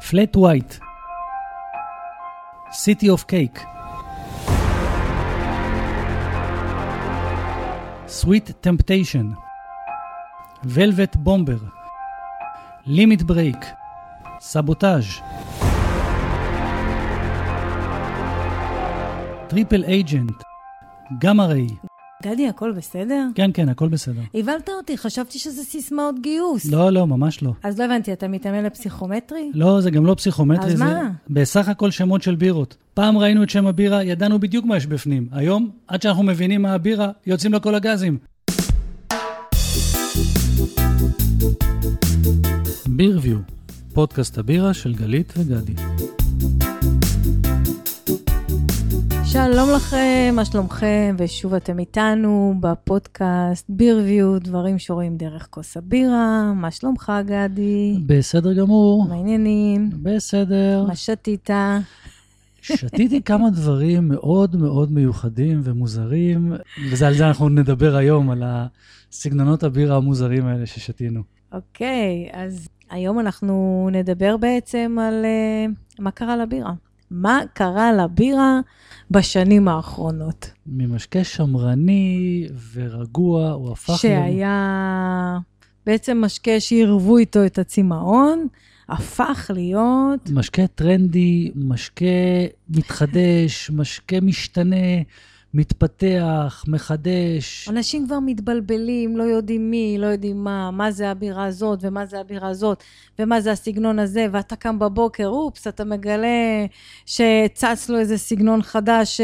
Flat White City of Cake Sweet Temptation Velvet Bomber Limit Break Sabotage Triple Agent Gamma Ray גדי, הכל בסדר? כן, כן, הכל בסדר. הבהלת אותי, חשבתי שזה סיסמאות גיוס. לא, לא, ממש לא. אז לא הבנתי, אתה מתאמן לפסיכומטרי? לא, זה גם לא פסיכומטרי. אז זה מה? בסך הכל שמות של בירות. פעם ראינו את שם הבירה, ידענו בדיוק מה יש בפנים. היום, עד שאנחנו מבינים מה הבירה, יוצאים לו כל הגזים. בירביו, פודקאסט הבירה של גלית וגדי. שלום לכם, מה שלומכם? ושוב אתם איתנו בפודקאסט בירביו, דברים שרואים דרך כוס הבירה. מה שלומך, גדי? בסדר גמור, מה העניינים? בסדר. מה שתית? שתיתי כמה דברים מאוד מאוד מיוחדים ומוזרים, ועל זה אנחנו נדבר היום, על הסגנונות הבירה המוזרים האלה ששתינו. אוקיי, אז היום אנחנו נדבר בעצם על uh, מה קרה לבירה. מה קרה לבירה בשנים האחרונות? ממשקה שמרני ורגוע, הוא הפך... שהיה בעצם משקה שעירבו איתו את הצמאון, הפך להיות... משקה טרנדי, משקה מתחדש, משקה משתנה, מתפתח, מחדש. אנשים כבר מתבלבלים, לא יודעים מי, לא יודעים מה, מה זה הבירה הזאת, ומה זה הבירה הזאת, ומה זה הסגנון הזה, ואתה קם בבוקר, אופס, אתה מגלה שצץ לו איזה סגנון חדש.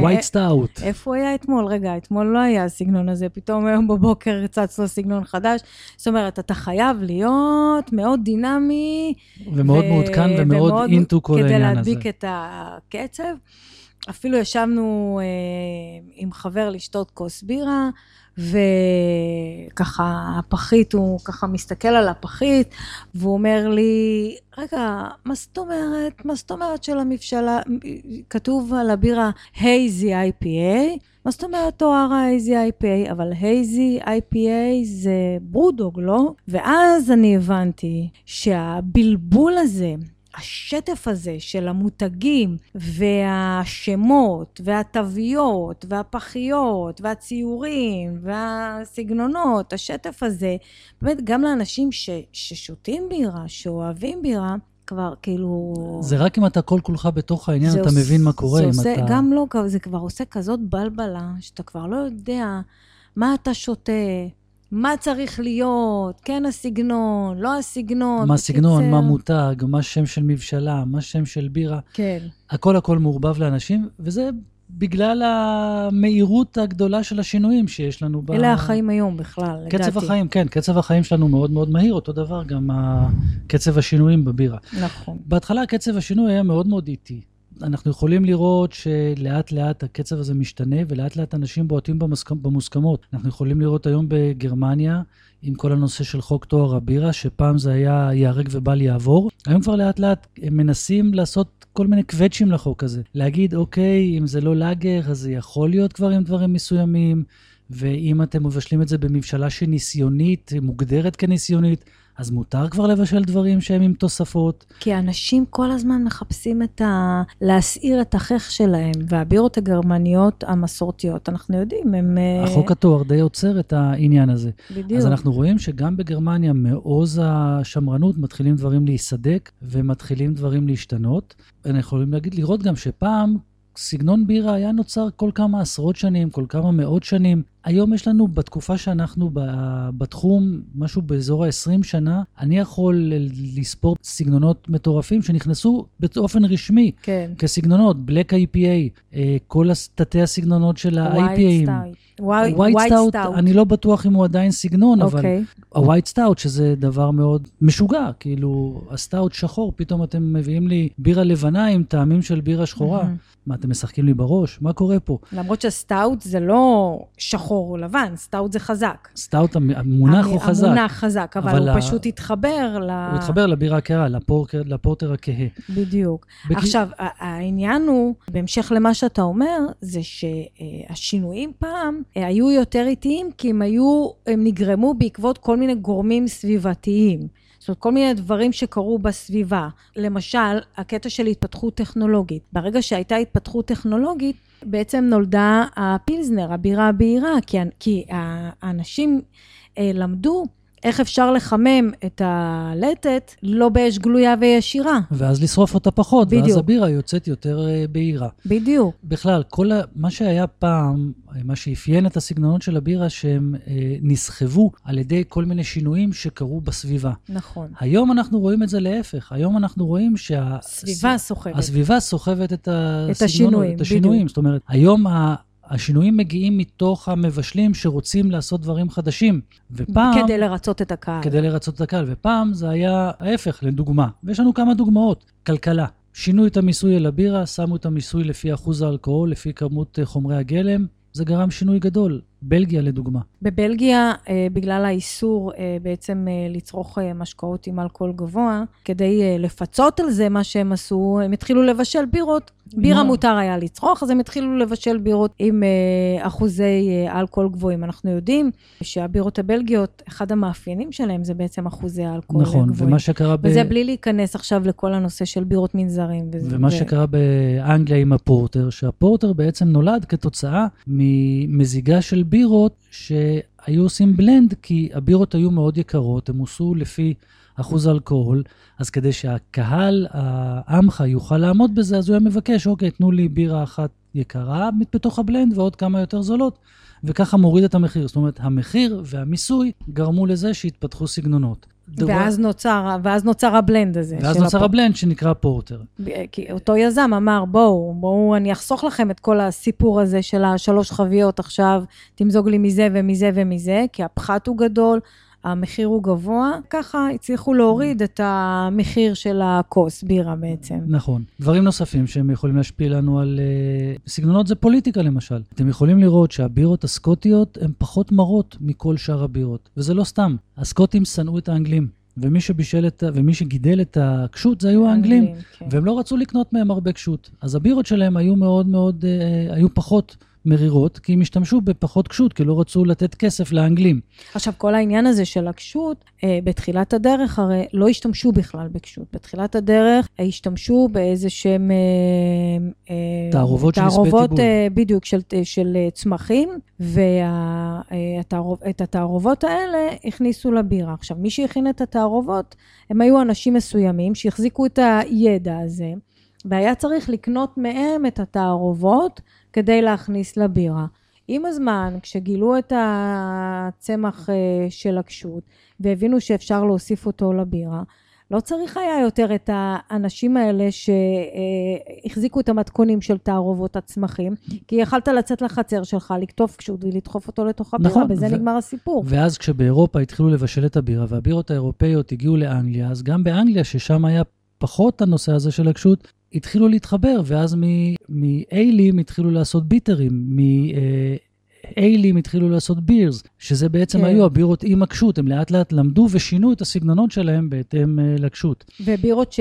White Stout. איפה הוא היה אתמול? רגע, אתמול לא היה הסגנון הזה, פתאום היום בבוקר צץ לו סגנון חדש. זאת אומרת, אתה חייב להיות מאוד דינמי. ומאוד מעודכן ומאוד into כל העניין הזה. כדי להדביק את הקצב. אפילו ישבנו אה, עם חבר לשתות כוס בירה, וככה הפחית, הוא ככה מסתכל על הפחית, והוא אומר לי, רגע, מה זאת אומרת, מה זאת אומרת של המבשלה, כתוב על הבירה הייזי IPA, מה זאת אומרת תואר הייזי IPA? אבל הייזי IPA זה ברודוג, לא? ואז אני הבנתי שהבלבול הזה, השטף הזה של המותגים והשמות והתוויות והפחיות והציורים והסגנונות, השטף הזה, באמת גם לאנשים ש, ששותים בירה, שאוהבים בירה, כבר כאילו... זה רק אם אתה כל כולך בתוך העניין, אתה עוש... מבין מה קורה. זה עושה, אתה... גם לא, זה כבר עושה כזאת בלבלה, שאתה כבר לא יודע מה אתה שותה. מה צריך להיות, כן הסגנון, לא הסגנון. מה הסגנון, מה מותג, מה שם של מבשלה, מה שם של בירה. כן. הכל הכל מעורבב לאנשים, וזה בגלל המהירות הגדולה של השינויים שיש לנו. אלה ב... החיים היום בכלל, קצב לדעתי. קצב החיים, כן, קצב החיים שלנו מאוד מאוד מהיר, אותו דבר גם קצב השינויים בבירה. נכון. בהתחלה קצב השינוי היה מאוד מאוד איטי. אנחנו יכולים לראות שלאט לאט הקצב הזה משתנה, ולאט לאט אנשים בועטים במוסכ... במוסכמות. אנחנו יכולים לראות היום בגרמניה, עם כל הנושא של חוק טוהר הבירה, שפעם זה היה ייהרג ובל יעבור. היום כבר לאט לאט הם מנסים לעשות כל מיני קווצ'ים לחוק הזה. להגיד, אוקיי, אם זה לא לאגר, אז זה יכול להיות כבר עם דברים מסוימים, ואם אתם מבשלים את זה בממשלה שניסיונית, מוגדרת כניסיונית, אז מותר כבר לבשל דברים שהם עם תוספות. כי אנשים כל הזמן מחפשים את ה... להסעיר את החך שלהם, והבירות הגרמניות המסורתיות, אנחנו יודעים, הם... אה, החוק התואר די עוצר את העניין הזה. בדיוק. אז אנחנו רואים שגם בגרמניה, מעוז השמרנות, מתחילים דברים להיסדק ומתחילים דברים להשתנות. אנחנו יכולים להגיד, לראות גם שפעם... סגנון בירה היה נוצר כל כמה עשרות שנים, כל כמה מאות שנים. היום יש לנו, בתקופה שאנחנו בתחום, משהו באזור ה-20 שנה, אני יכול לספור סגנונות מטורפים שנכנסו באופן רשמי. כן. כסגנונות, Black IPA, אה, כל תתי הסגנונות של ה-IPAים. White Stout, אני לא בטוח אם הוא עדיין סגנון, okay. אבל ה White Stout, שזה דבר מאוד משוגע, כאילו, ה stout שחור, פתאום אתם מביאים לי בירה לבנה עם טעמים של בירה שחורה. Mm-hmm. מה, אתם משחקים לי בראש? מה קורה פה? למרות שסטאוט זה לא שחור או לבן, סטאוט זה חזק. סטאוט, המונח הוא חזק. המונח חזק, אבל, אבל הוא ה- פשוט התחבר ל... הוא התחבר לבירה הקרה, לפורקר, לפורטר הכהה. בדיוק. בק- עכשיו, העניין הוא, בהמשך למה שאתה אומר, זה שהשינויים פעם היו יותר איטיים, כי הם היו, הם נגרמו בעקבות כל מיני גורמים סביבתיים. זאת אומרת, כל מיני דברים שקרו בסביבה. למשל, הקטע של התפתחות טכנולוגית. ברגע שהייתה התפתחות טכנולוגית, בעצם נולדה הפילזנר, הבירה הבהירה, כי, כי האנשים אה, למדו איך אפשר לחמם את הלטת לא באש גלויה וישירה. ואז לשרוף אותה פחות, בדיוק. ואז הבירה יוצאת יותר אה, בהירה. בדיוק. בכלל, כל ה... מה שהיה פעם, מה שאפיין את הסגנונות של הבירה, שהם אה, נסחבו על ידי כל מיני שינויים שקרו בסביבה. נכון. היום אנחנו רואים את זה להפך. היום אנחנו רואים שה... סביבה סוחבת. הסביבה סוחבת את הסגנונות, השינויים, את השינויים. בדיוק. זאת אומרת, היום ה... השינויים מגיעים מתוך המבשלים שרוצים לעשות דברים חדשים. ופעם... כדי לרצות את הקהל. כדי לרצות את הקהל. ופעם זה היה ההפך, לדוגמה. ויש לנו כמה דוגמאות. כלכלה. שינו את המיסוי על הבירה, שמו את המיסוי לפי אחוז האלכוהול, לפי כמות אה, חומרי הגלם. זה גרם שינוי גדול. בלגיה לדוגמה. בבלגיה, אה, בגלל האיסור אה, בעצם אה, לצרוך משקאות עם אלכוהול גבוה, כדי לפצות על זה, מה שהם עשו, הם התחילו לבשל בירות. בירה? מותר היה לצרוך, אז הם התחילו לבשל בירות עם אחוזי אלכוהול גבוהים. אנחנו יודעים שהבירות הבלגיות, אחד המאפיינים שלהם זה בעצם אחוזי האלכוהול נכון, גבוהים. ומה שקרה ב... וזה בלי להיכנס עכשיו לכל הנושא של בירות מנזרים. וזה- ומה ו- שקרה באנגליה עם הפורטר, שהפורטר בעצם נולד כתוצאה ממזיגה של בירות שהיו עושים בלנד, כי הבירות היו מאוד יקרות, הם הוסו לפי אחוז אלכוהול, אז כדי שהקהל, העמך, יוכל לעמוד בזה, אז הוא היה מבקש, אוקיי, תנו לי בירה אחת יקרה בתוך הבלנד ועוד כמה יותר זולות, וככה מוריד את המחיר. זאת אומרת, המחיר והמיסוי גרמו לזה שהתפתחו סגנונות. ואז נוצר, ואז נוצר הבלנד הזה. ואז נוצר הפ- הבלנד שנקרא פורטר. כי אותו יזם אמר, בואו, בואו, אני אחסוך לכם את כל הסיפור הזה של השלוש חביות עכשיו, תמזוג לי מזה ומזה ומזה, כי הפחת הוא גדול, המחיר הוא גבוה. ככה הצליחו להוריד את המחיר של הכוס בירה בעצם. נכון. דברים נוספים שהם יכולים להשפיע לנו על... uh, סגנונות זה פוליטיקה למשל. אתם יכולים לראות שהבירות הסקוטיות הן פחות מרות מכל שאר הבירות, וזה לא סתם. הסקוטים שנאו את האנגלים, ומי שבישל את ה... ומי שגידל את הקשות זה היו האנגלים, כן. והם לא רצו לקנות מהם הרבה קשות. אז הבירות שלהם היו מאוד מאוד... uh, היו פחות מרירות, כי הם השתמשו בפחות קשות, כי לא רצו לתת כסף לאנגלים. עכשיו, כל העניין הזה של הקשות, אה, בתחילת הדרך הרי לא השתמשו בכלל בקשות. בתחילת הדרך אה, השתמשו באיזה שהם... אה, תערובות של נספי תערובות, טיבול. אה, בדיוק, של, של צמחים, ואת התערובות האלה הכניסו לבירה. עכשיו, מי שהכין את התערובות, הם היו אנשים מסוימים שהחזיקו את הידע הזה, והיה צריך לקנות מהם את התערובות כדי להכניס לבירה. עם הזמן, כשגילו את הצמח אה, של הקשות והבינו שאפשר להוסיף אותו לבירה, לא צריך היה יותר את האנשים האלה שהחזיקו את המתכונים של תערובות הצמחים, כי יכלת לצאת לחצר שלך, לקטוף קשות ולדחוף אותו לתוך הבירה, נכון, בזה ו- נגמר הסיפור. ואז כשבאירופה התחילו לבשל את הבירה, והבירות האירופאיות הגיעו לאנגליה, אז גם באנגליה, ששם היה פחות הנושא הזה של הקשות, התחילו להתחבר, ואז מ- מאיילים התחילו לעשות ביטרים, מאיילים התחילו לעשות בירס, שזה בעצם כן. היו הבירות עם הקשות, הם לאט לאט למדו ושינו את הסגנונות שלהם בהתאם אה, לקשות. ובירות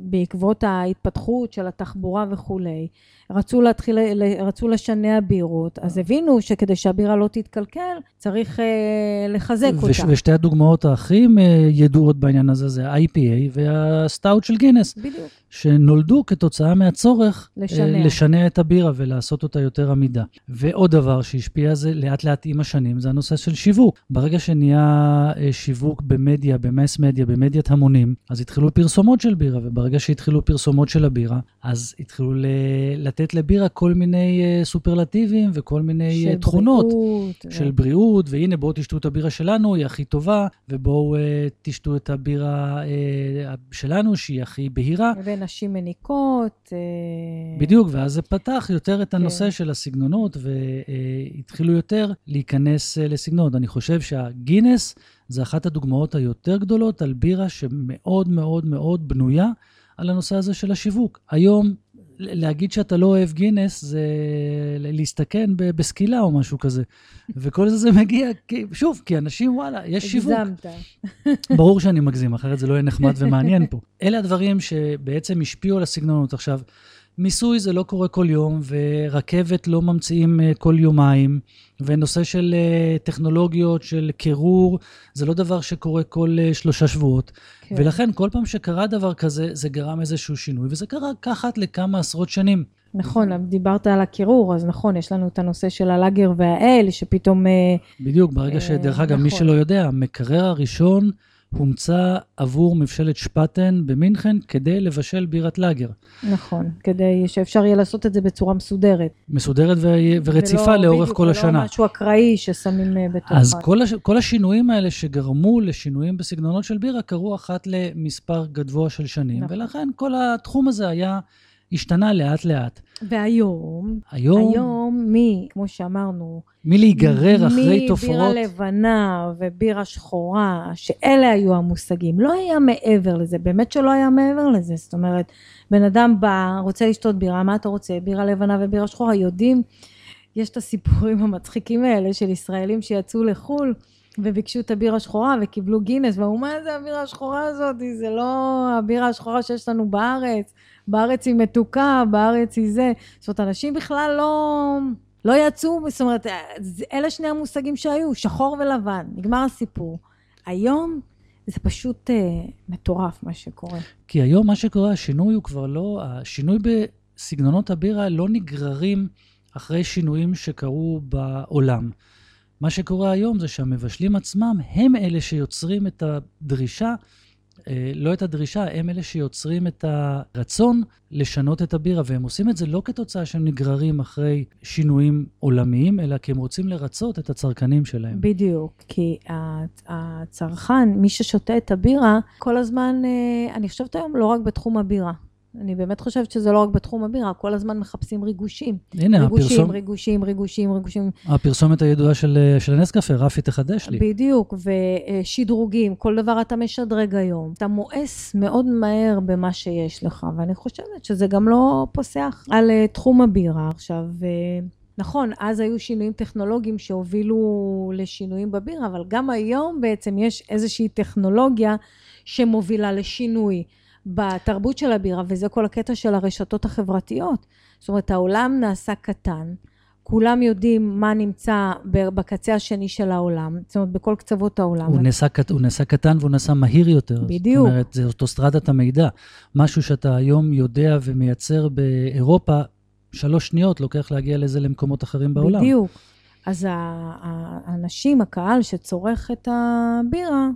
שבעקבות ההתפתחות של התחבורה וכולי, רצו להתחיל, רצו לשנע בירות, אז הבינו שכדי שהבירה לא תתקלקל, צריך אה, לחזק וש- אותה. ושתי הדוגמאות הכי אה, ידועות בעניין הזה זה ה-IPA והסטאוט של גינס, בדיוק. שנולדו כתוצאה מהצורך אה, לשנע. לשנע את הבירה ולעשות אותה יותר עמידה. ועוד דבר שהשפיע זה לאט לאט עם השנים, זה הנושא של שיווק. ברגע שנהיה אה, שיווק במדיה, במס מדיה, במדיית המונים, אז התחילו פרסומות של בירה, וברגע שהתחילו פרסומות של הבירה, אז התחילו ל- לתת לבירה כל מיני אה, סופרלטיבים וכל מיני של תכונות. בריאות, של בריאות, והנה בואו תשתו את הבירה שלנו, היא הכי טובה, ובואו תשתו את הבירה שלנו, שהיא הכי בהירה. ונשים מניקות. אה, בדיוק, ואז זה פתח יותר את הנושא כן. של הסגנונות, והתחילו יותר להיכנס uh, לסגנונות. אני חושב שהגינס זה אחת הדוגמאות היותר גדולות על בירה שמאוד מאוד מאוד בנויה על הנושא הזה של השיווק. היום, להגיד שאתה לא אוהב גינס זה להסתכן בסקילה או משהו כזה. וכל זה זה מגיע, כי, שוב, כי אנשים, וואלה, יש שיווק. הגזמת. ברור שאני מגזים, אחרת זה לא יהיה נחמד ומעניין פה. אלה הדברים שבעצם השפיעו על הסגנונות. עכשיו, מיסוי זה לא קורה כל יום, ורכבת לא ממציאים אה, כל יומיים, ונושא של אה, טכנולוגיות, של קירור, זה לא דבר שקורה כל אה, שלושה שבועות. כן. ולכן כל פעם שקרה דבר כזה, זה גרם איזשהו שינוי, וזה קרה ככה לכמה עשרות שנים. נכון, דיברת על הקירור, אז נכון, יש לנו את הנושא של הלאגר והאל, שפתאום... אה, בדיוק, ברגע שדרך אגב, מי נכון. שלא יודע, המקרר הראשון הומצא עבור מבשלת שפטן במינכן כדי לבשל בירת לאגר. נכון, כדי שאפשר יהיה לעשות את זה בצורה מסודרת. מסודרת ו- ורציפה ולא- לאורך בדיוק, כל השנה. ולא משהו אקראי ששמים אה, בתוך... אז כל, הש... כל השינויים האלה שגרמו לשינויים בסגנונות של בירה קרו אחת למספר גבוה של שנים, נכון. ולכן כל התחום הזה היה, השתנה לאט לאט. והיום, היום, היום מי, כמו שאמרנו, מלהיגרר אחרי מבירה תופעות, לבנה ובירה שחורה, שאלה היו המושגים. לא היה מעבר לזה, באמת שלא היה מעבר לזה. זאת אומרת, בן אדם בא, רוצה לשתות בירה, מה אתה רוצה? בירה לבנה ובירה שחורה, יודעים, יש את הסיפורים המצחיקים האלה של ישראלים שיצאו לחו"ל. וביקשו את הבירה השחורה וקיבלו גינס, ואמרו, מה זה הבירה השחורה הזאת? זה לא הבירה השחורה שיש לנו בארץ. בארץ היא מתוקה, בארץ היא זה. זאת אומרת, אנשים בכלל לא, לא יצאו, זאת אומרת, אלה שני המושגים שהיו, שחור ולבן, נגמר הסיפור. היום זה פשוט אה, מטורף מה שקורה. כי היום מה שקורה, השינוי הוא כבר לא, השינוי בסגנונות הבירה לא נגררים אחרי שינויים שקרו בעולם. מה שקורה היום זה שהמבשלים עצמם הם אלה שיוצרים את הדרישה, אה, לא את הדרישה, הם אלה שיוצרים את הרצון לשנות את הבירה, והם עושים את זה לא כתוצאה שהם נגררים אחרי שינויים עולמיים, אלא כי הם רוצים לרצות את הצרכנים שלהם. בדיוק, כי הצרכן, מי ששותה את הבירה, כל הזמן, אה, אני חושבת היום לא רק בתחום הבירה. אני באמת חושבת שזה לא רק בתחום הבירה, כל הזמן מחפשים ריגושים. הנה, ריגושים, הפרסום, ריגושים, ריגושים, ריגושים. הפרסומת הידועה של, אה, של הנסקפה, רפי תחדש לי. בדיוק, ושדרוגים, כל דבר אתה משדרג היום. אתה מואס מאוד מהר במה שיש לך, ואני חושבת שזה גם לא פוסח על אה, תחום הבירה עכשיו. אה, נכון, אז היו שינויים טכנולוגיים שהובילו לשינויים בבירה, אבל גם היום בעצם יש איזושהי טכנולוגיה שמובילה לשינוי בתרבות של הבירה, וזה כל הקטע של הרשתות החברתיות. זאת אומרת, העולם נעשה קטן, כולם יודעים מה נמצא בקצה השני של העולם, זאת אומרת, בכל קצוות העולם. הוא נעשה, קט- הוא נעשה קטן והוא נעשה מהיר יותר. בדיוק. זאת אומרת, זה אוטוסטרדת המידע. משהו שאתה היום יודע ומייצר באירופה, שלוש שניות לוקח להגיע לזה למקומות אחרים בעולם. בדיוק. אז האנשים, הקהל שצורך את הבירה,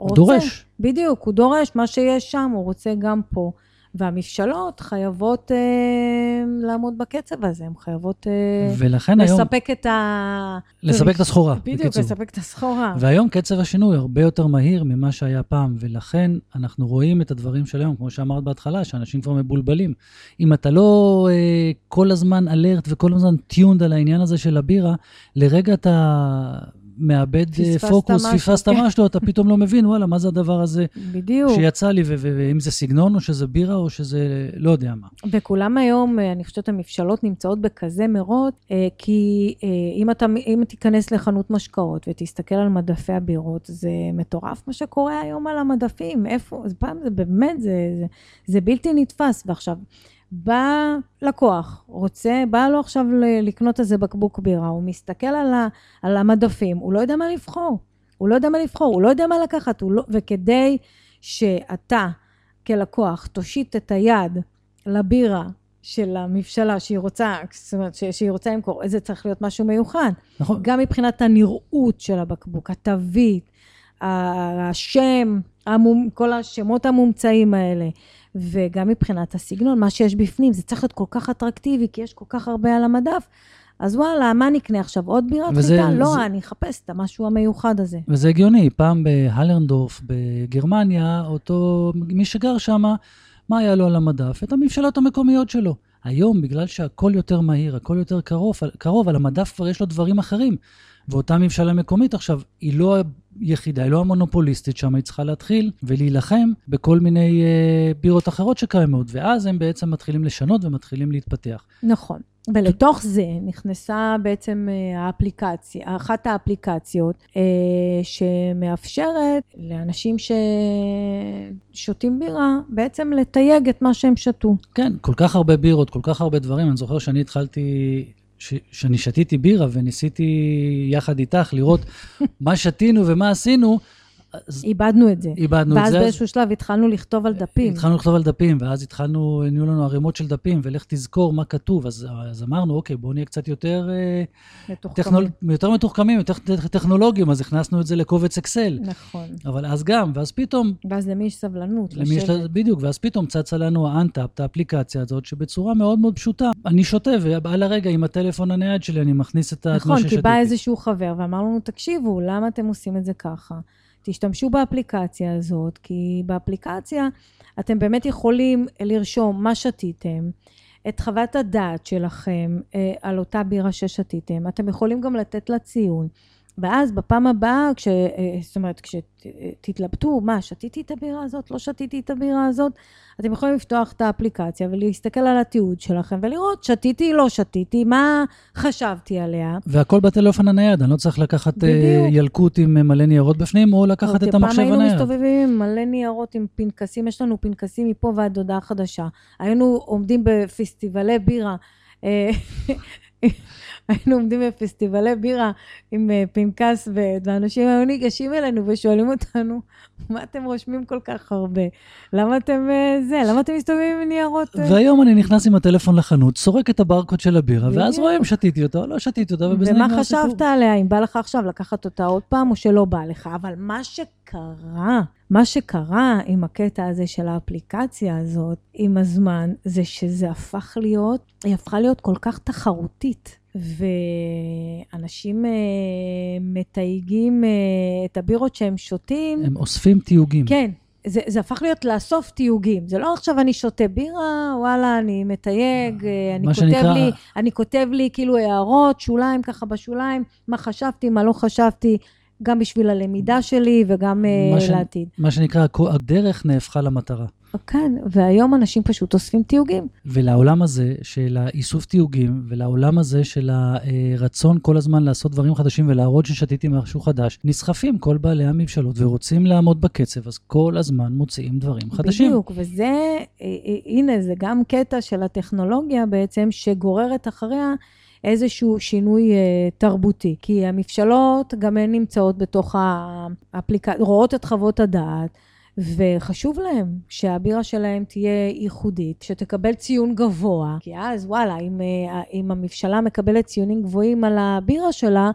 רוצה. דורש. בדיוק, הוא דורש מה שיש שם, הוא רוצה גם פה. והמבשלות חייבות אה, לעמוד בקצב הזה, הן חייבות אה, ולכן היום, לספק את ה... לספק את הסחורה, בדיוק, בקיצור. לספק את הסחורה. והיום קצב השינוי הרבה יותר מהיר ממה שהיה פעם, ולכן אנחנו רואים את הדברים של היום, כמו שאמרת בהתחלה, שאנשים כבר מבולבלים. אם אתה לא אה, כל הזמן אלרט וכל הזמן טיונד על העניין הזה של הבירה, לרגע אתה מאבד אה, פוקוס, פספסת כן. משהו, אתה פתאום לא מבין, וואלה, מה זה הדבר הזה בדיוק. שיצא לי, ואם זה סגנון או שזה בירה או שזה לא יודע מה. וכולם היום, אה, אני חושבת, המבשלות נמצאות בכזה מרוץ, אה, כי אם אתה, אם תיכנס לחנות משקאות ותסתכל על מדפי הבירות, זה מטורף מה שקורה היום על המדפים. איפה, פעם זה באמת, זה, זה, זה בלתי נתפס. ועכשיו, בא לקוח, רוצה, בא לו עכשיו לקנות איזה בקבוק בירה, הוא מסתכל על, ה, על המדפים, הוא לא יודע מה לבחור. הוא לא יודע מה לבחור, הוא לא יודע מה לקחת, לא, וכדי שאתה כלקוח תושיט את היד לבירה של המבשלה שהיא רוצה, זאת אומרת, שהיא רוצה למכור, זה צריך להיות משהו מיוחד. נכון? גם מבחינת הנראות של הבקבוק, התווית, השם, המום, כל השמות המומצאים האלה, וגם מבחינת הסגנון, מה שיש בפנים, זה צריך להיות כל כך אטרקטיבי, כי יש כל כך הרבה על המדף. אז וואלה, מה נקנה עכשיו? עוד בירת וזה- חיטה? לא, זה- אני אחפש את המשהו המיוחד הזה. וזה הגיוני, פעם בהלרנדורף בגרמניה, אותו, מי שגר שם, מה היה לו על המדף? את המבשלות המקומיות שלו. היום, בגלל שהכל יותר מהיר, הכל יותר קרוב, קרוב, על המדף כבר יש לו דברים אחרים. ואותה ממשלה מקומית עכשיו, היא לא היחידה, היא לא המונופוליסטית שם, היא צריכה להתחיל ולהילחם בכל מיני אה, בירות אחרות שקיימות, ואז הם בעצם מתחילים לשנות ומתחילים להתפתח. נכון. ולתוך זה נכנסה בעצם אה, האפליקציה, אחת האפליקציות אה, שמאפשרת לאנשים ששותים בירה בעצם לתייג את מה שהם שתו. כן, כל כך הרבה בירות, כל כך הרבה דברים. אני זוכר שאני התחלתי שאני שתיתי בירה וניסיתי יחד איתך לראות מה שתינו ומה עשינו, אז... איבדנו את זה. איבדנו את זה. ואז באיזשהו שלב התחלנו לכתוב על דפים. התחלנו לכתוב על דפים, ואז התחלנו, נהיו לנו ערימות של דפים, ולך תזכור מה כתוב. אז, אז אמרנו, אוקיי, בואו נהיה קצת יותר... אה, מתוחכמים. טכנול, יותר מתוחכמים, יותר טכנולוגיים, אז הכנסנו את זה לקובץ אקסל. נכון. אבל אז גם, ואז פתאום... ואז למי יש סבלנות למי. יש, בדיוק, ואז פתאום צצה לנו האנטאפ, האפליקציה הזאת, שבצורה מאוד מאוד פשוטה. אני שותה, ועל הרגע עם הטלפון הנייד שלי, אני מכניס את נכון, מה ששתיתי. נכון, כי בא איזשהו חבר ואמר לנו, תקשיבו, למה אתם עושים את זה ככה? תשתמשו באפליקציה הזאת, כי באפליקציה אתם באמת יכולים לרשום מה שתיתם, את חוות הדעת שלכם אה, על אותה בירה ששתיתם, אתם יכולים גם לתת לה ציון. ואז בפעם הבאה, כש, אה, זאת אומרת, כשתתלבטו, מה, שתיתי את הבירה הזאת, לא שתיתי את הבירה הזאת, אתם יכולים לפתוח את האפליקציה ולהסתכל על התיעוד שלכם ולראות, שתיתי, לא שתיתי, מה חשבתי עליה. והכל בטלפון הנייד, אני לא צריך לקחת אה, בדיוק. ילקוט עם אה, מלא ניירות בפנים, או לקחת אוקיי, את המחשב הנייד. פעם היינו מסתובבים עם מלא ניירות, עם פנקסים, יש לנו פנקסים מפה ועד הודעה חדשה. היינו עומדים בפסטיבלי בירה. היינו עומדים בפסטיבלי בירה עם אה, פנקס, ואנשים היו ניגשים אלינו ושואלים אותנו, מה אתם רושמים כל כך הרבה? למה אתם אה, זה? למה אתם מסתובבים עם ניירות? אה? והיום אני נכנס עם הטלפון לחנות, סורק את הברקוד של הבירה, ואז רואים, שתיתי אותה, לא שתיתי אותה, ובזה נגמר הסיפור. ומה חשבת עליה, אם בא לך עכשיו לקחת אותה עוד פעם, או שלא בא לך? אבל מה שקרה, מה שקרה עם הקטע הזה של האפליקציה הזאת, עם הזמן, זה שזה הפך להיות, היא הפכה להיות כל כך תחרותית. ואנשים אה, מתייגים אה, את הבירות שהם שותים. הם אוספים תיוגים. כן, זה, זה הפך להיות לאסוף תיוגים. זה לא עכשיו אני שותה בירה, וואלה, אני מתייג, אה, אני כותב שנקרא... לי, אני כותב לי כאילו הערות, שוליים ככה בשוליים, מה חשבתי, מה לא חשבתי. גם בשביל הלמידה שלי וגם מה ש... לעתיד. מה שנקרא, הדרך נהפכה למטרה. כן, והיום אנשים פשוט אוספים תיוגים. ולעולם הזה של האיסוף תיוגים, ולעולם הזה של הרצון כל הזמן לעשות דברים חדשים ולהראות ששתיתי משהו חדש, נסחפים כל בעלי הממשלות ורוצים לעמוד בקצב, אז כל הזמן מוציאים דברים חדשים. בדיוק, וזה, אה, אה, הנה, זה גם קטע של הטכנולוגיה בעצם, שגוררת אחריה איזשהו שינוי אה, תרבותי. כי הממשלות גם הן נמצאות בתוך האפליקציה, רואות את חוות הדעת. וחשוב להם שהבירה שלהם תהיה ייחודית, שתקבל ציון גבוה, כי אז וואלה, אם, אה, אם הממשלה מקבלת ציונים גבוהים על הבירה שלה,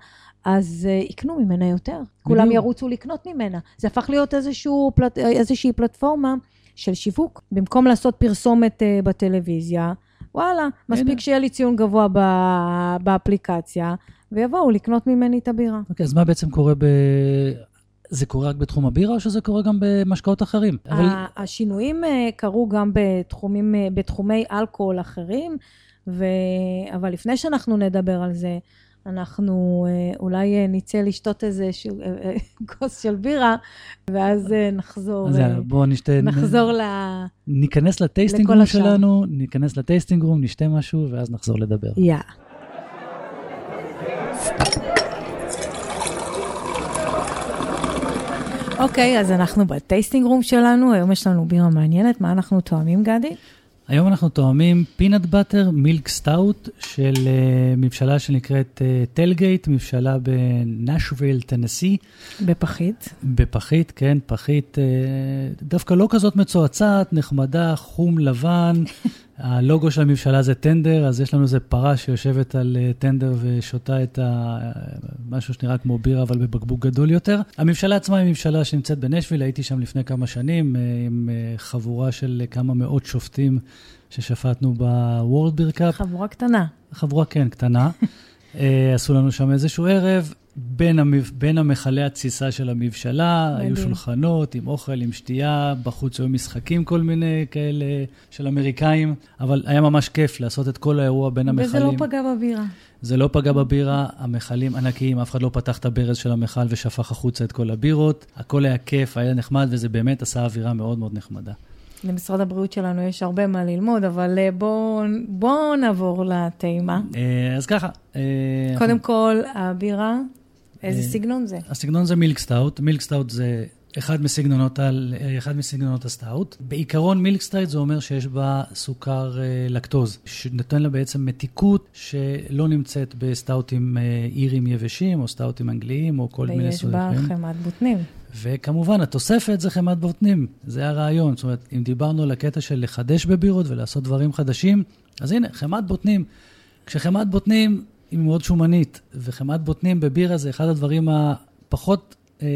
אז uh, יקנו ממנה יותר. בדיוק. כולם ירוצו לקנות ממנה. זה הפך להיות איזשהו, פלט, איזושהי פלטפורמה של שיווק. במקום לעשות פרסומת uh, בטלוויזיה, וואלה, מספיק שיהיה לי ציון גבוה באפליקציה, ויבואו לקנות ממני את הבירה. אוקיי, okay, אז מה בעצם קורה ב... זה קורה רק בתחום הבירה או שזה קורה גם במשקאות אחרים? אבל... השינויים אה, קרו גם בתחומים, אה, בתחומי אלכוהול אחרים, ו... אבל לפני שאנחנו נדבר על זה, אנחנו אה, אולי נצא לשתות איזה כוס של בירה, ואז נחזור. אז יאללה, בואו נשתה... נחזור ל... ניכנס ל tasting room שלנו, ניכנס ל tasting room, נשתה משהו, ואז נחזור לדבר. יאללה. אוקיי, okay, אז אנחנו ב tasting room שלנו, היום יש לנו בירה מעניינת, מה אנחנו טועמים, גדי? היום אנחנו טועמים peanut butter milk stout של uh, מבשלה שנקראת טלגייט, uh, מבשלה בנשוויל, טנסי. בפחית. בפחית, כן, פחית uh, דווקא לא כזאת מצועצעת, נחמדה, חום לבן. הלוגו של הממשלה זה טנדר, אז יש לנו איזה פרה שיושבת על אה, טנדר ושותה את ה... משהו שנראה כמו בירה, אבל בבקבוק גדול יותר. הממשלה עצמה היא ממשלה שנמצאת בנשוויל, הייתי שם לפני כמה שנים, אה, עם אה, חבורה של כמה מאות שופטים ששפטנו בוורד ביר קאפ. חבורה קטנה. חבורה, כן, קטנה. עשו לנו שם איזשהו ערב. בין, המב... בין המכלי התסיסה של המבשלה, מדהים. היו שולחנות עם אוכל, עם שתייה, בחוץ היו משחקים כל מיני כאלה של אמריקאים, אבל היה ממש כיף לעשות את כל האירוע בין המכלים. וזה לא פגע בבירה. זה לא פגע בבירה, המכלים ענקיים, אף אחד לא פתח את הברז של המכל ושפך החוצה את כל הבירות. הכל היה כיף, היה נחמד, וזה באמת עשה אווירה מאוד מאוד נחמדה. למשרד הבריאות שלנו יש הרבה מה ללמוד, אבל אה, בואו בוא נעבור לטעימה. אה, אז ככה. אה, קודם כל, הבירה, איזה אה, סגנון זה? הסגנון זה milk stout. milk stout זה אחד מסגנונות, על, אחד מסגנונות הסטאוט. בעיקרון milk stout זה אומר שיש בה סוכר אה, לקטוז, שנותן לה בעצם מתיקות שלא נמצאת בסטאוטים אה, אירים יבשים, או סטאוטים אנגליים, או כל מיני ויש בה סוגים. חמת בוטנים. וכמובן, התוספת זה חמת בוטנים, זה הרעיון. זאת אומרת, אם דיברנו על הקטע של לחדש בבירות ולעשות דברים חדשים, אז הנה, חמת בוטנים. כשחמת בוטנים היא מאוד שומנית, וחמת בוטנים בבירה זה אחד הדברים הפחות אה,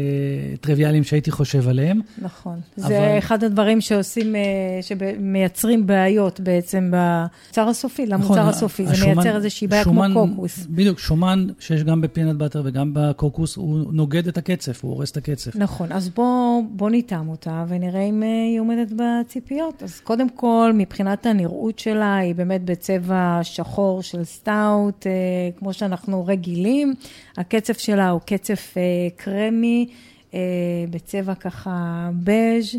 טריוויאליים שהייתי חושב עליהם. נכון. אבל- זה אחד הדברים שעושים, אה, שמייצרים בעיות בעצם במוצר הסופי, למוצר נכון, הסופי. זה השומן- מייצר איזושהי בעיה כמו שומן- קוקוס. בדיוק, שומן שיש גם ב peanut butter וגם בקוקוס, הוא נוגד את הקצף, הוא הורס את הקצף. נכון, אז בואו בוא נטעם אותה ונראה אם אה, היא עומדת בציפיות. אז קודם כל, מבחינת הנראות שלה, היא באמת בצבע שחור של סטאוט, אה, כמו שאנחנו רגילים. הקצף שלה הוא קצף אה, קרמי, אה, בצבע ככה בז'.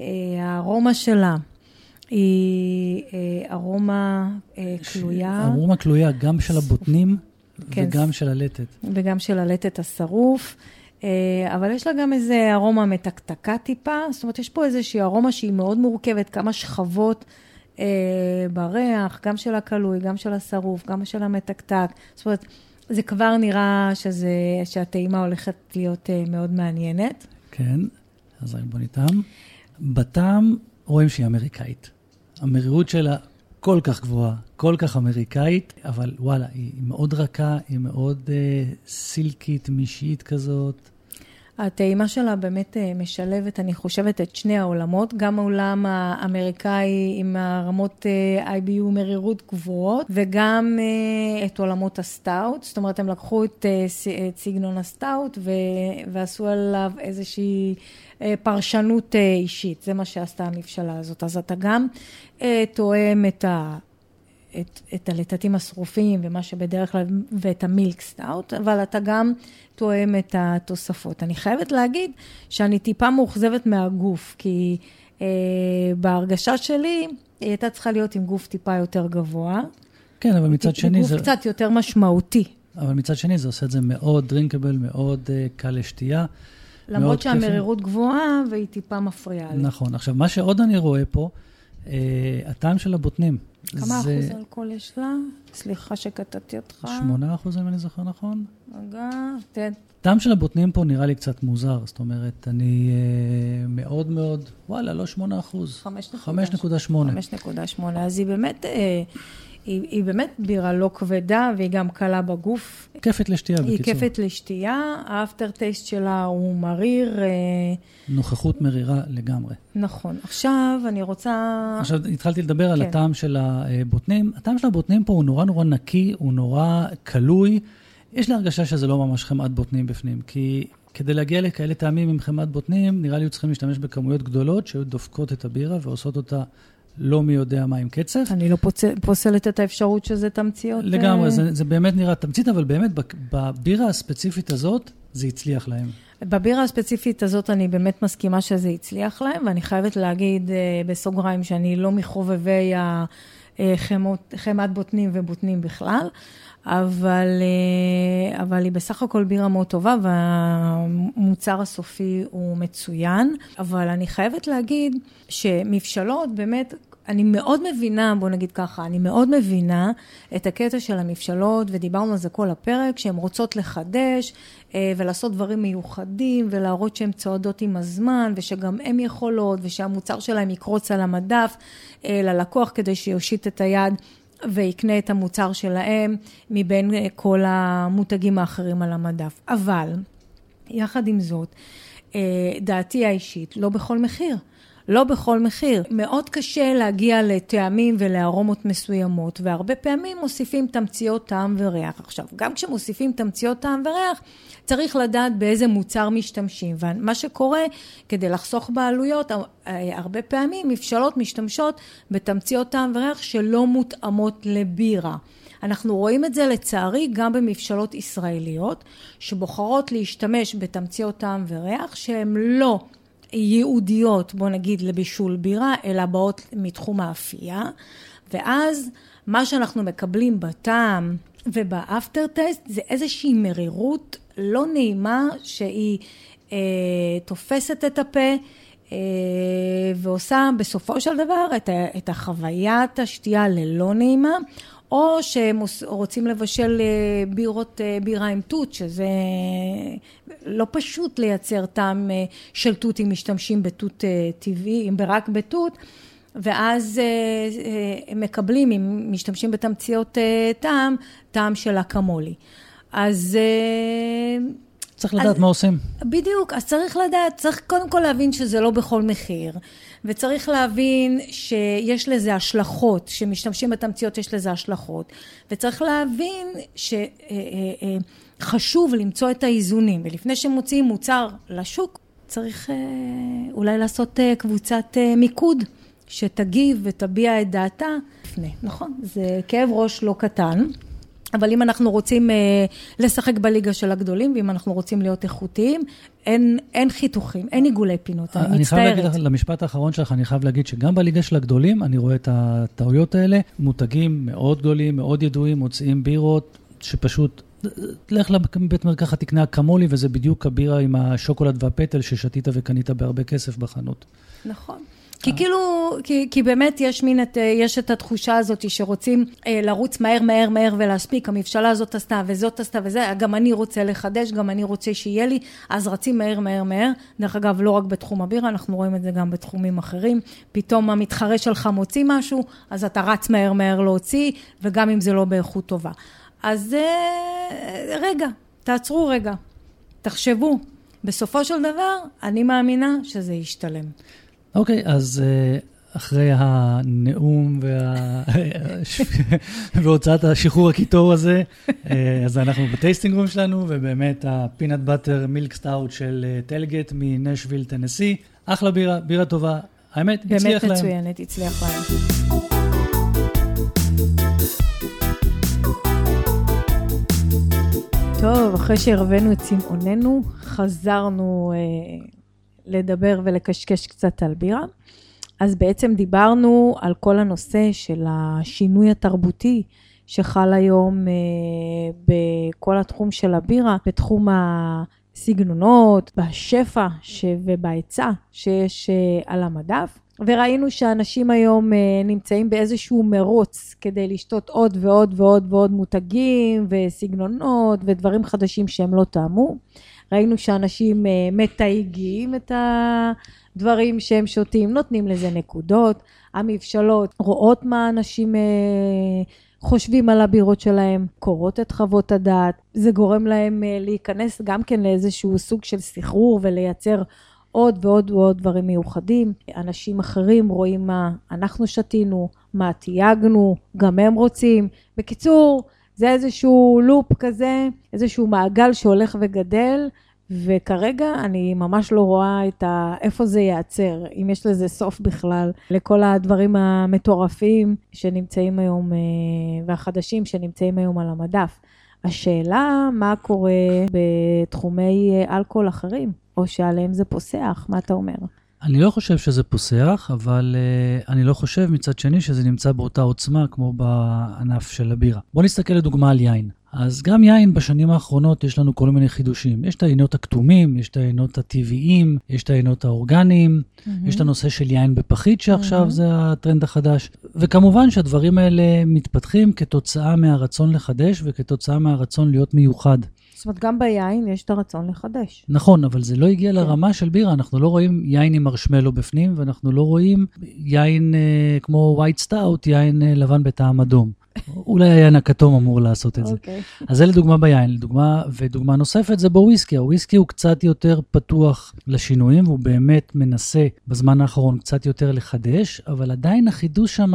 אה, הארומה שלה היא אה, ארומה אה, כלויה. ארומה כלויה גם של הבוטנים כן. וגם של הלטת. וגם של הלטת השרוף. אה, אבל יש לה גם איזה ארומה מתקתקה טיפה, זאת אומרת, יש פה איזושהי ארומה שהיא מאוד מורכבת, כמה שכבות אה, בריח, גם של הכלוי, גם של השרוף, גם של המתקתק. זאת אומרת, זה כבר נראה שזה, שהטעימה הולכת להיות אה, מאוד מעניינת. כן, אז בוא נטעם. בטעם רואים שהיא אמריקאית. המרירות שלה כל כך גבוהה, כל כך אמריקאית, אבל וואלה, היא מאוד רכה, היא מאוד אה, סילקית, משיית כזאת. הטעימה שלה באמת אה, משלבת, אני חושבת, את שני העולמות, גם העולם האמריקאי עם הרמות אה, IBU מרירות גבוהות, וגם אה, את עולמות הסטאוט. זאת אומרת, הם לקחו את, את סגנון הסטאוט ו- ועשו עליו איזושהי פרשנות אישית. זה מה שעשתה המבשלה הזאת. אז אתה גם טועם את ה... את, את הלתתים השרופים ומה שבדרך כלל, ואת ה milk stout, אבל אתה גם טועם את התוספות. אני חייבת להגיד שאני טיפה מאוכזבת מהגוף, כי אה, בהרגשה שלי, היא הייתה צריכה להיות עם גוף טיפה יותר גבוה. כן, אבל מצד שני גוף זה... קצת יותר משמעותי. אבל מצד שני זה עושה את זה מאוד דרינקבל, מאוד uh, קל לשתייה. למרות. שהמרירות גבוהה והיא טיפה מפריעה לי. נכון. עכשיו, מה שעוד אני רואה פה, uh, הטעם של הבוטנים. כמה זה אחוז אלכוהול יש לה? סליחה שקטעתי אותך. 8 אחוז, אם אני זוכר נכון. רגע, תן. הטעם של הבוטנים פה נראה לי קצת מוזר, זאת אומרת, אני uh, מאוד מאוד, וואלה, לא 8 אחוז. 5.8. 5.8. 5.8, אז היא באמת, אה, היא, היא באמת בירה לא כבדה והיא גם קלה בגוף. כיפת לשתייה, היא בקיצור. כיפת לשתייה, האפטר טייסט שלה הוא מריר, אה, נוכחות מרירה לגמרי. נכון. עכשיו אני רוצה... עכשיו, התחלתי לדבר על כן. הטעם של הבוטנים. הטעם של הבוטנים פה הוא נורא נורא נקי, הוא נורא כלוי. יש לי הרגשה שזה לא ממש חמאת בוטנים בפנים, כי כדי להגיע לכאלה טעמים עם חמאת בוטנים, נראה לי היו צריכים להשתמש בכמויות גדולות שהיו דופקות את הבירה ועושות אותה לא מי יודע מה עם קצף. אני לא פוצל, פוסלת את האפשרות שזה תמציות. לגמרי, אה, זה, זה באמת נראה תמצית, אבל באמת בבירה הספציפית הזאת, זה הצליח להם. בבירה הספציפית הזאת אני באמת מסכימה שזה הצליח להם, ואני חייבת להגיד אה, בסוגריים שאני לא מחובבי החמות- חמת בוטנים ובוטנים בכלל, אבל, אה, אבל היא בסך הכל בירה מאוד טובה, והמוצר הסופי הוא מצוין. אבל אני חייבת להגיד שמבשלות באמת... אני מאוד מבינה, בוא נגיד ככה, אני מאוד מבינה את הקטע של המבשלות, ודיברנו על זה כל הפרק, שהן רוצות לחדש אה, ולעשות דברים מיוחדים, ולהראות שהן צועדות עם הזמן, ושגם הן יכולות, ושהמוצר שלהן יקרוץ על המדף אה, ללקוח כדי שיושיט את היד. ויקנה את המוצר שלהם מבין אה, כל המותגים האחרים על המדף. אבל, יחד עם זאת, דעתי האישית, לא בכל מחיר. לא בכל מחיר. מאוד קשה להגיע לטעמים ולארומות מסוימות, והרבה פעמים מוסיפים תמציות טעם וריח. עכשיו, גם כשמוסיפים תמציות טעם וריח, צריך לדעת באיזה מוצר משתמשים. ומה שקורה, כדי לחסוך בעלויות, הרבה פעמים מבשלות משתמשות בתמציות טעם וריח שלא מותאמות לבירה. אנחנו רואים את זה לצערי גם במבשלות ישראליות, שבוחרות להשתמש בתמציות טעם וריח שהן לא ייעודיות, בוא נגיד, לבישול בירה, אלא באות מתחום האפייה, ואז מה שאנחנו מקבלים בטעם ובאפטר טסט זה איזושהי מרירות לא נעימה שהיא אה, תופסת את הפה. אה, ועושה בסופו של דבר את, את החוויית השתייה ללא נעימה, או שהם רוצים לבשל אה, בירות, אה, בירה עם תות, שזה לא פשוט לייצר טעם אה, של תות אם משתמשים בתות טבעי, אם רק בתות, ואז הם מקבלים, אם משתמשים בתמציות טעם, טעם של אקמולי. אז... צריך לדעת אז, מה עושים. בדיוק, אז צריך לדעת, צריך קודם כל להבין שזה לא בכל מחיר. וצריך להבין שיש לזה השלכות, שמשתמשים בתמציות יש לזה השלכות, וצריך להבין שחשוב אה, אה, אה, למצוא את האיזונים, ולפני שמוציאים מוצר לשוק, צריך אולי לעשות קבוצת מיקוד. שתגיב ותביע את דעתה לפני, נכון? זה כאב ראש לא קטן. אבל אם אנחנו רוצים אה, לשחק בליגה של הגדולים, ואם אנחנו רוצים להיות איכותיים, אין, אין חיתוכים, אין עיגולי פינות, אני, אני מצטערת. אני חייב להגיד, למשפט האחרון שלך, אני חייב להגיד שגם בליגה של הגדולים, אני רואה את הטעויות האלה, מותגים מאוד גדולים, מאוד ידועים, מוצאים בירות, שפשוט לך לבית מרקחת, תקנה אקמולי, וזה בדיוק הבירה עם השוקולד והפטל ששתית וקנית בהרבה כסף בחנות. נכון. כי אה. כאילו, כי, כי באמת יש מין את, יש את התחושה הזאת שרוצים אה, לרוץ מהר, מהר, מהר ולהספיק, הממשלה הזאת עשתה וזאת עשתה וזה, גם אני רוצה לחדש, גם אני רוצה שיהיה לי, אז רצים מהר, מהר, מהר. דרך אגב, לא רק בתחום הבירה, אנחנו רואים את זה גם בתחומים אחרים. פתאום המתחרה שלך מוציא משהו, אז אתה רץ מהר, מהר להוציא, וגם אם זה לא באיכות טובה. אז אה, רגע, תעצרו רגע, תחשבו. בסופו של דבר, אני מאמינה שזה ישתלם. אוקיי, אז אה, אחרי הנאום וה... והוצאת השחרור הקיטור הזה, אה, אז אנחנו ב tasting room שלנו, ובאמת ה peanut butter milk stout של אה, TailGate מנשוויל, טנסי, אחלה בירה, בירה טובה. האמת, הצליח להם. באמת מצוינת, הצליח להם. טוב, אחרי שהרווינו את צמאוננו, חזרנו אה, לדבר ולקשקש קצת על בירה. אז בעצם דיברנו על כל הנושא של השינוי התרבותי שחל היום אה, בכל התחום של הבירה, בתחום הסגנונות, בשפע ובהיצע שיש אה, על המדף. וראינו שאנשים היום אה, נמצאים באיזשהו מרוץ כדי לשתות עוד ועוד ועוד ועוד מותגים וסגנונות ודברים חדשים שהם לא טעמו. ראינו שאנשים אה, מתייגים את הדברים שהם שותים, נותנים לזה נקודות, המבשלות רואות מה אנשים אה, חושבים על הבירות שלהם, קוראות את חוות הדעת, זה גורם להם אה, להיכנס גם כן לאיזשהו סוג של סחרור ולייצר עוד ועוד ועוד דברים מיוחדים. אנשים אחרים רואים מה אנחנו שתינו, מה תייגנו, גם הם רוצים. בקיצור, זה איזשהו לופ כזה, איזשהו מעגל שהולך וגדל, וכרגע אני ממש לא רואה את ה... איפה זה ייעצר, אם יש לזה סוף בכלל, לכל הדברים המטורפים שנמצאים היום, אה, והחדשים שנמצאים היום על המדף. השאלה, מה קורה בתחומי אה, אלכוהול אחרים, או שעליהם זה פוסח, מה אתה אומר? אני לא חושב שזה פוסח, אבל uh, אני לא חושב מצד שני שזה נמצא באותה עוצמה כמו בענף של הבירה. בואו נסתכל לדוגמה על יין. אז גם יין בשנים האחרונות יש לנו כל מיני חידושים. יש את העינות הכתומים, יש את העינות הטבעיים, יש את העינות האורגניים, mm-hmm. יש את הנושא של יין בפחית שעכשיו mm-hmm. זה הטרנד החדש. וכמובן שהדברים האלה מתפתחים כתוצאה מהרצון לחדש וכתוצאה מהרצון להיות מיוחד. זאת אומרת, גם ביין יש את הרצון לחדש. נכון, אבל זה לא הגיע כן. לרמה של בירה. אנחנו לא רואים יין עם מרשמלו בפנים, ואנחנו לא רואים יין אה, כמו white stout, יין אה, לבן בטעם אדום. אולי היין הכתום אמור לעשות את זה. אוקיי. אז זה לדוגמה ביין, לדוגמה, ודוגמה נוספת זה בוויסקי. הוויסקי הוא קצת יותר פתוח לשינויים, והוא באמת מנסה בזמן האחרון קצת יותר לחדש, אבל עדיין החידוש שם,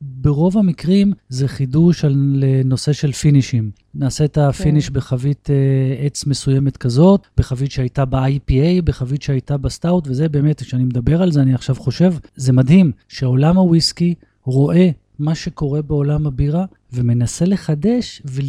ברוב המקרים, זה חידוש על נושא של פינישים. נעשה את הפיניש כן. בחבית אה, עץ מסוימת כזאת, בחבית שהייתה ב-IPA, בחבית שהייתה בסטאוט, וזה באמת, כשאני מדבר על זה, אני עכשיו חושב, זה מדהים שעולם הוויסקי רואה מה שקורה בעולם הבירה, ומנסה לחדש ול...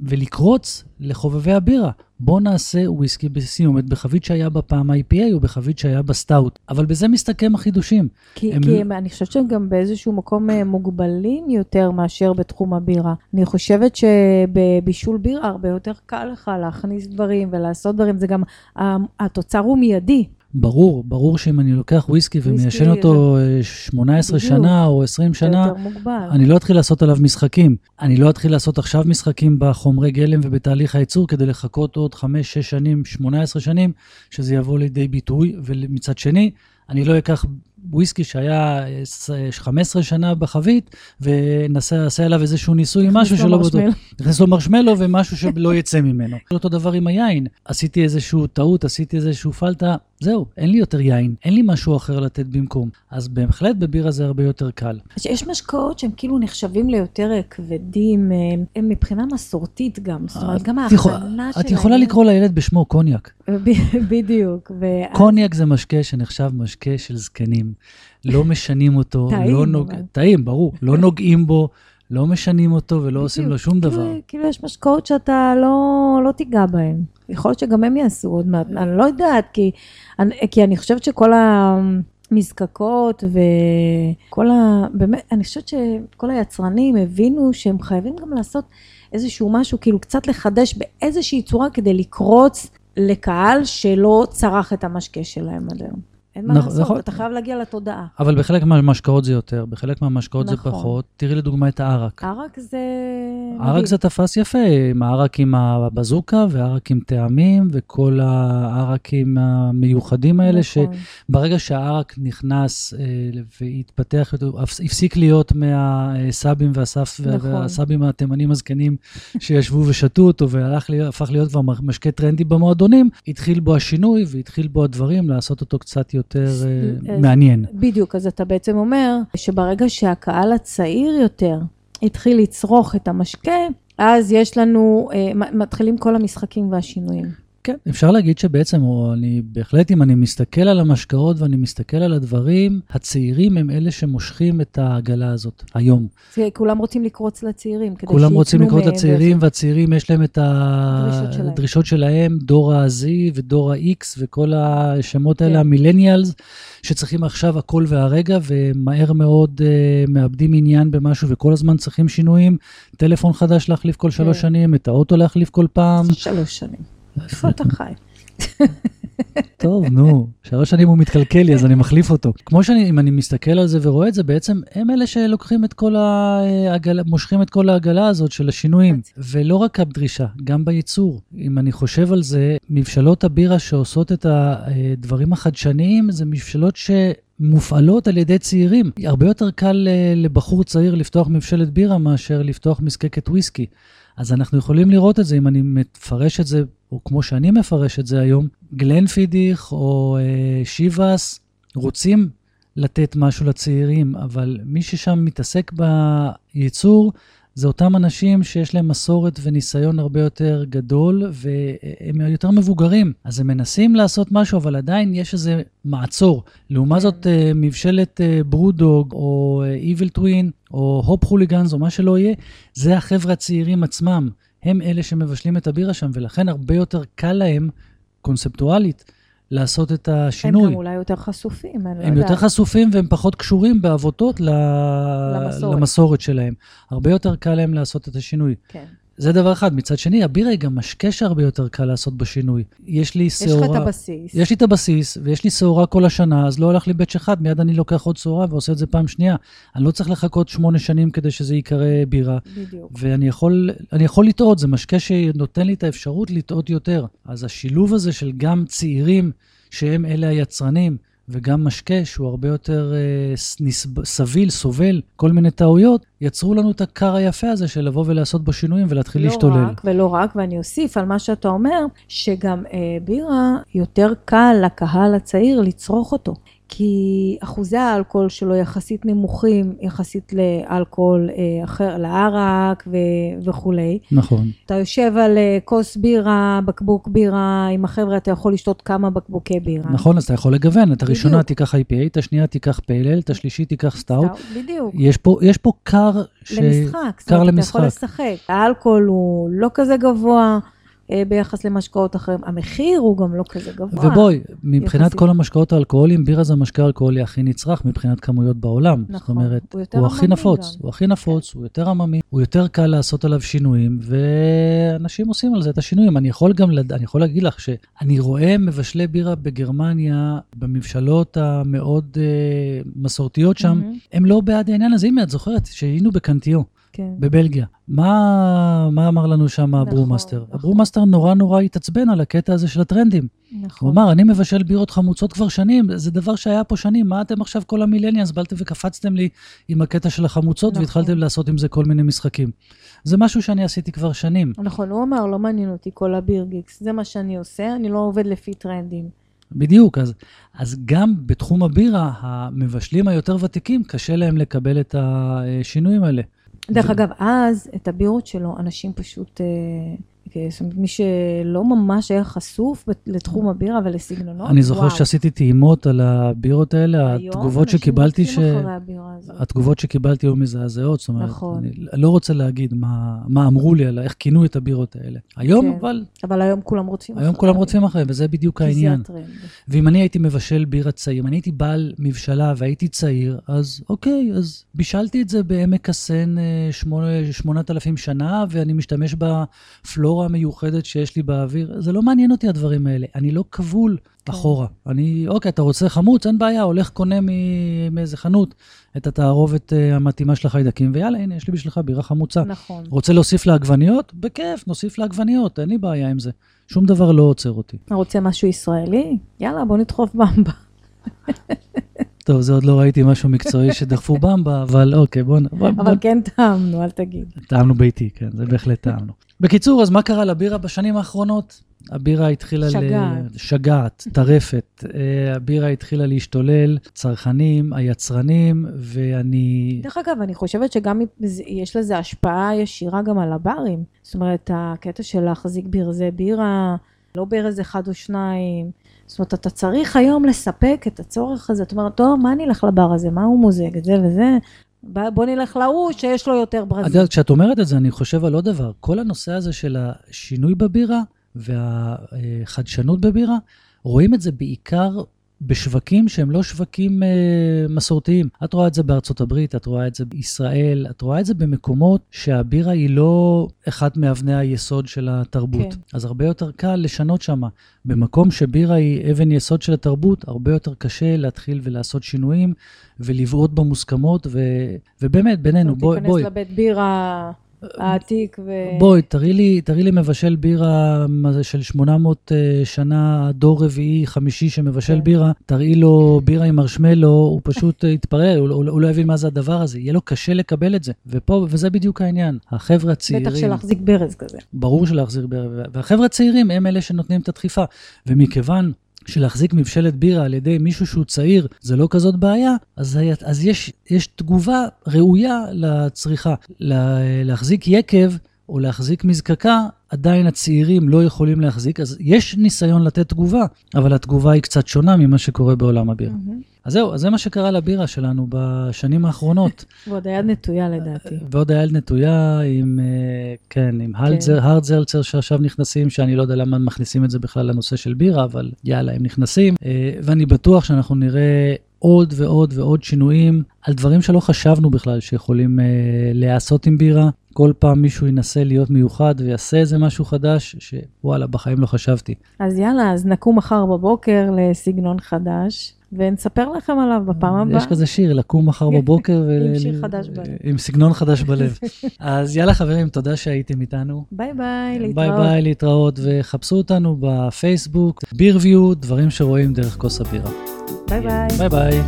ולקרוץ לחובבי הבירה. בוא נעשה וויסקי בסיומת בחבית שהיה בה פעם IPA או בחבית שהיה בה סטאוט. אבל בזה מסתכם החידושים. כי, הם- כי הם, אני חושבת שהם גם באיזשהו מקום אה, מוגבלים יותר מאשר בתחום הבירה. אני חושבת שבבישול בירה הרבה יותר קל לך להכניס דברים ולעשות דברים, זה גם, ה- התוצר הוא מיידי. ברור, ברור שאם אני לוקח וויסקי ומיישן אותו אה, 18 בדיוק. שנה או 20 זה שנה. אני לא אתחיל לעשות עליו משחקים. אני לא אתחיל לעשות עכשיו משחקים בחומרי גלם ובתהליך הייצור כדי לחכות עוד 5, 6 שנים, 18 שנים, שזה יבוא לידי ביטוי. ומצד שני, אני לא אקח וויסקי שהיה אה, ס- 15 שנה בחבית, ונעשה עליו איזשהו ניסוי עם משהו שלא בטוח. נכניס לו מרשמלו ומשהו שלא יצא ממנו. אותו דבר עם היין. עשיתי איזשהו טעות, עשיתי איזשהו פלטה, זהו, אין לי יותר יין, אין לי משהו אחר לתת במקום. אז בהחלט בבירה זה הרבה יותר קל. יש משקאות שהם כאילו נחשבים ליותר אה, כבדים, אה, הם מבחינה מסורתית גם, זאת אומרת, גם ההכנה שלהם. את יכולה לקרוא לילד בשמו קוניאק. בדיוק. קוניאק זה משקה שנחשב משקה של זקנים. לא משנים אותו, טעים, לא נוג... אבל. טעים, ברור. לא נוגעים בו, לא משנים אותו ולא עושים לו. שום כאילו- דבר. כאילו יש משקאות שאתה לא, לא תיגע בהם. יכול להיות שגם הם יעשו עוד מעט, אני לא יודעת, כי אני, כי אני חושבת שכל המזקקות וכל ה... באמת, אני חושבת שכל היצרנים הבינו שהם חייבים גם לעשות איזשהו משהו, כאילו קצת לחדש באיזושהי צורה כדי לקרוץ לקהל שלא צרך את המשקה שלהם עד היום. אין מה נכון, לעשות, נכון. אתה חייב להגיע לתודעה. אבל בחלק מהמשקאות זה יותר, בחלק מהמשקאות זה נכון. פחות. תראי לדוגמה את הערק. ערק זה... ערק. זה תפס יפה, עם הערק עם הבזוקה וערק עם טעמים וכל הערקים המיוחדים האלה, נכון. שברגע שהערק נכנס אה, והתפתח, הפסיק להיות מהסבים והסף, נכון. והסבים התימנים הזקנים שישבו ושתו אותו והלך להיות, להיות כבר משקה טרנדי במועדונים, התחיל בו השינוי והתחיל בו הדברים לעשות אותו קצת יותר אה, אז- מעניין. בדיוק, אז אתה בעצם אומר שברגע שהקהל הצעיר יותר התחיל לצרוך את המשקה, אז יש לנו, אה, מתחילים כל המשחקים והשינויים. כן, אפשר להגיד שבעצם, או אני בהחלט, אם אני מסתכל על המשקאות ואני מסתכל על הדברים, הצעירים הם אלה שמושכים את העגלה הזאת היום. זה, כולם רוצים לקרוץ לצעירים, כדי כולם רוצים מהם הצעירים, והצעירים יש להם את שלהם. הדרישות שלהם, דור ה-Z ודור ה-X וכל השמות האלה, כן. המילניאלס, שצריכים עכשיו הכל והרגע, ומהר מאוד uh, מאבדים עניין במשהו וכל הזמן צריכים שינויים. טלפון חדש להחליף כל שלוש כן. שנים, את האוטו להחליף כל פעם. שלוש שנים. איפה אתה חי? טוב, נו, שלוש שנים הוא מתקלקל לי, אז אני מחליף אותו. כמו שאני, אם אני מסתכל על זה ורואה את זה, בעצם הם אלה שלוקחים את כל העגלה, מושכים את כל העגלה הזאת של השינויים. ולא רק הדרישה, גם בייצור. אם אני חושב על זה, מבשלות הבירה שעושות את הדברים החדשניים, זה מבשלות ש... מופעלות על ידי צעירים. הרבה יותר קל אה, לבחור צעיר לפתוח מבשלת בירה מאשר לפתוח מזקקת וויסקי. אז אנחנו יכולים לראות את זה, אם אני מפרש את זה, או כמו שאני מפרש את זה היום, גלנפידיך או אה, שיבאס רוצים לתת משהו לצעירים, אבל מי ששם מתעסק בייצור, זה אותם אנשים שיש להם מסורת וניסיון הרבה יותר גדול, והם יותר מבוגרים. אז הם מנסים לעשות משהו, אבל עדיין יש איזה מעצור. לעומת זאת, אה, מבשלת אה, ברודוג, או איביל טווין, או הופ חוליגנס, או מה שלא יהיה, זה החבר'ה הצעירים עצמם. הם אלה שמבשלים את הבירה שם, ולכן הרבה יותר קל להם, קונספטואלית, לעשות את השינוי. הם גם אולי יותר חשופים, אני לא הם יודעת. יותר חשופים והם פחות קשורים בעבותות ל... למסורת. למסורת שלהם. הרבה יותר קל להם לעשות את השינוי. כן. זה דבר אחד. מצד שני, הבירה היא גם משקה שהרבה יותר קל לעשות בשינוי. יש לי יש לך שעורה... את הבסיס. יש לי את הבסיס, ויש לי שעורה כל השנה, אז לא הלך לי בית אחד, מיד אני לוקח עוד שעורה ועושה את זה פעם שנייה. אני לא צריך לחכות שמונה שנים כדי שזה ייקרא בירה. בדיוק. ואני יכול, יכול לטעות, זה משקה שנותן לי את האפשרות לטעות יותר. אז השילוב הזה של גם צעירים, שהם אלה היצרנים, וגם משקה שהוא הרבה יותר אה, סביל, סובל, כל מיני טעויות, יצרו לנו את הכר היפה הזה של לבוא ולעשות בו שינויים ולהתחיל לא להשתולל. רק, ולא רק, ואני אוסיף על מה שאתה אומר, שגם אה, בירה יותר קל לקהל הצעיר לצרוך אותו. כי אחוזי האלכוהול שלו יחסית נמוכים, יחסית לאלכוהול אה, אחר, לערק ו- וכולי. נכון. אתה יושב על אה, כוס בירה, בקבוק בירה, עם החבר'ה אתה יכול לשתות כמה בקבוקי בירה. נכון, אז אתה יכול לגוון. את הראשונה בדיוק. תיקח IPA, את השנייה תיקח pale ale, את השלישית תיקח סטאוט. סטאוט, בדיוק. יש פה, יש פה כר ש... למשחק, כר אומרת, אתה למשחק. יכול לשחק. האלכוהול הוא לא כזה גבוה ביחס למשקאות אחרים, המחיר הוא גם לא כזה גבוה. ובואי, מבחינת יחסית. כל המשקאות האלכוהוליים, בירה זה המשקה האלכוהולי הכי נצרך מבחינת כמויות בעולם. זאת נכון, אומרת, הוא יותר הוא הכי נפוץ, גם. הוא הכי נפוץ, הוא יותר עממי, הוא יותר קל לעשות עליו שינויים, ואנשים עושים על זה את השינויים. אני יכול גם, לד... אני יכול להגיד לך שאני רואה מבשלי בירה בגרמניה, במבשלות המאוד אה, מסורתיות שם, מהמם. הם לא בעד העניין הזה. הנה, את זוכרת שהיינו ב Cantillon. כן. בבלגיה. מה, מה אמר לנו שם נכון, ה brewmaster? נכון. ה brewmaster נורא נורא התעצבן על הקטע הזה של הטרנדים. הוא נכון. אמר, אני מבשל בירות חמוצות כבר שנים, זה דבר שהיה פה שנים, מה אתם עכשיו כל ה millennials, באתם וקפצתם לי עם הקטע של החמוצות נכון. והתחלתם לעשות עם זה כל מיני משחקים. זה משהו שאני עשיתי כבר שנים. נכון, הוא אמר, לא מעניין אותי כל הבירגיקס, זה מה שאני עושה, אני לא עובד לפי טרנדים. בדיוק, אז, אז גם בתחום הבירה, המבשלים היותר ותיקים, קשה להם לקבל את השינויים האלה. דרך אגב, אז את הבירות שלו, אנשים פשוט, אה, אה, זאת אומרת, מי שלא ממש היה חשוף לתחום הבירה ולסגנונות, אני זוכר וואו. שעשיתי טעימות על הבירות האלה, התגובות שקיבלתי, ש... אחרי. התגובות שקיבלתי היו מזעזעות, זאת אומרת, נכון. אני לא רוצה להגיד מה, מה אמרו לי, על איך כינו את הבירות האלה. היום, כן. אבל, אבל היום כולם רוצים היום כולם רוצים אחריהם, וזה בדיוק העניין. הטרנד. ואם אני הייתי מבשל בירה צעיר, אם אני הייתי בעל מבשלה והייתי צעיר, אז אוקיי, אז בישלתי את זה בעמק הסן אה, שמונה- 8,000 שנה, ואני משתמש בפלורה המיוחדת שיש לי באוויר. זה לא מעניין אותי הדברים האלה. אני לא כבול כן. אחורה. אני, אוקיי, אתה רוצה חמוץ? אין בעיה, הולך קונה מאיזה חנות את התערובת אה, המתאימה של החיידקים, ויאללה, הנה, יש לי בשבילך בירה חמוצה. נכון. רוצה להוסיף לעגבניות? בכיף, נוסיף לעגבניות, אין לי בעיה עם זה. שום דבר לא עוצר אותי. רוצה משהו ישראלי? יאללה, בוא נדחוף במבה. טוב, זה עוד לא ראיתי משהו מקצועי שדחפו במבה, אבל אוקיי, בוא, נ- בוא, בוא אבל כן טעמנו, אל תגיד. טעמנו ביתי, כן, זה בהחלט טעמנו. בקיצור, אז מה קרה לבירה בשנים האחרונות? הבירה התחילה שגעת. ל... שגעת, טרפת. אה, הבירה התחילה להשתולל, צרכנים, היצרנים, ואני... דרך אגב, אני חושבת שגם יש לזה השפעה ישירה גם על הברים. זאת אומרת, הקטע של להחזיק ברזי בירה, לא ברז אחד או שניים. זאת אומרת, אתה צריך היום לספק את הצורך הזה. זאת אומרת, טוב, מה נלך לבר הזה? מה הוא מוזג? את זה וזה? בוא נלך להוא שיש לו יותר את ברזים. יודעת, כשאת אומרת את זה, אני חושב על עוד דבר. כל הנושא הזה של השינוי בבירה והחדשנות בבירה, רואים את זה בעיקר בשווקים שהם לא שווקים אה, מסורתיים. את רואה את זה בארצות הברית, את רואה את זה בישראל, את רואה את זה במקומות שהבירה היא לא אחת מאבני היסוד של התרבות. כן. אז הרבה יותר קל לשנות שם. במקום שבירה היא אבן יסוד של התרבות, הרבה יותר קשה להתחיל ולעשות שינויים ולבעוט במוסכמות, ו... ובאמת, בינינו, בואי, בואי. תיכנס לבית בירה העתיק ו... בואי, תראי לי, תראי לי מבשל בירה של 800 אה, שנה, דור רביעי, חמישי שמבשל כן. בירה, תראי לו בירה עם מרשמלו, הוא פשוט אה, יתפרע, הוא, הוא, הוא לא יבין מה זה הדבר הזה, יהיה לו קשה לקבל את זה. ופה, וזה בדיוק העניין. החבר'ה הצעירים... בטח של להחזיק ברז כזה. ברור שלהחזיר בירה, והחבר'ה הצעירים הם אלה שנותנים את הדחיפה. ומכיוון שלהחזיק מבשלת בירה על ידי מישהו שהוא צעיר זה לא כזאת בעיה, אז, אז יש, יש תגובה ראויה לצריכה. לה- להחזיק יקב או להחזיק מזקקה, עדיין הצעירים לא יכולים להחזיק, אז יש ניסיון לתת תגובה, אבל התגובה היא קצת שונה ממה שקורה בעולם הבירה. מהמם. אז זהו, אז זה מה שקרה לבירה שלנו בשנים האחרונות. ועוד היד נטויה לדעתי. ועוד היד נטויה עם, אה, כן, עם הלזר, הרדזלצר שעכשיו נכנסים, שאני לא יודע למה מכניסים את זה בכלל לנושא של בירה, אבל יאללה, הם נכנסים. אה, ואני בטוח שאנחנו נראה עוד ועוד ועוד שינויים על דברים שלא חשבנו בכלל שיכולים אה, להיעשות עם בירה. כל פעם מישהו ינסה להיות מיוחד ויעשה איזה משהו חדש, שוואלה, בחיים לא חשבתי. אז יאללה, אז נקום מחר בבוקר לסגנון חדש. ונספר לכם עליו בפעם הבאה. יש כזה שיר, לקום מחר בבוקר. עם שיר חדש בלב. עם סגנון חדש בלב. אז יאללה חברים, תודה שהייתם איתנו. ביי ביי, להתראות. ביי ביי, להתראות, וחפשו אותנו בפייסבוק, BeerView, דברים שרואים דרך כוס הבירה. ביי ביי. ביי ביי.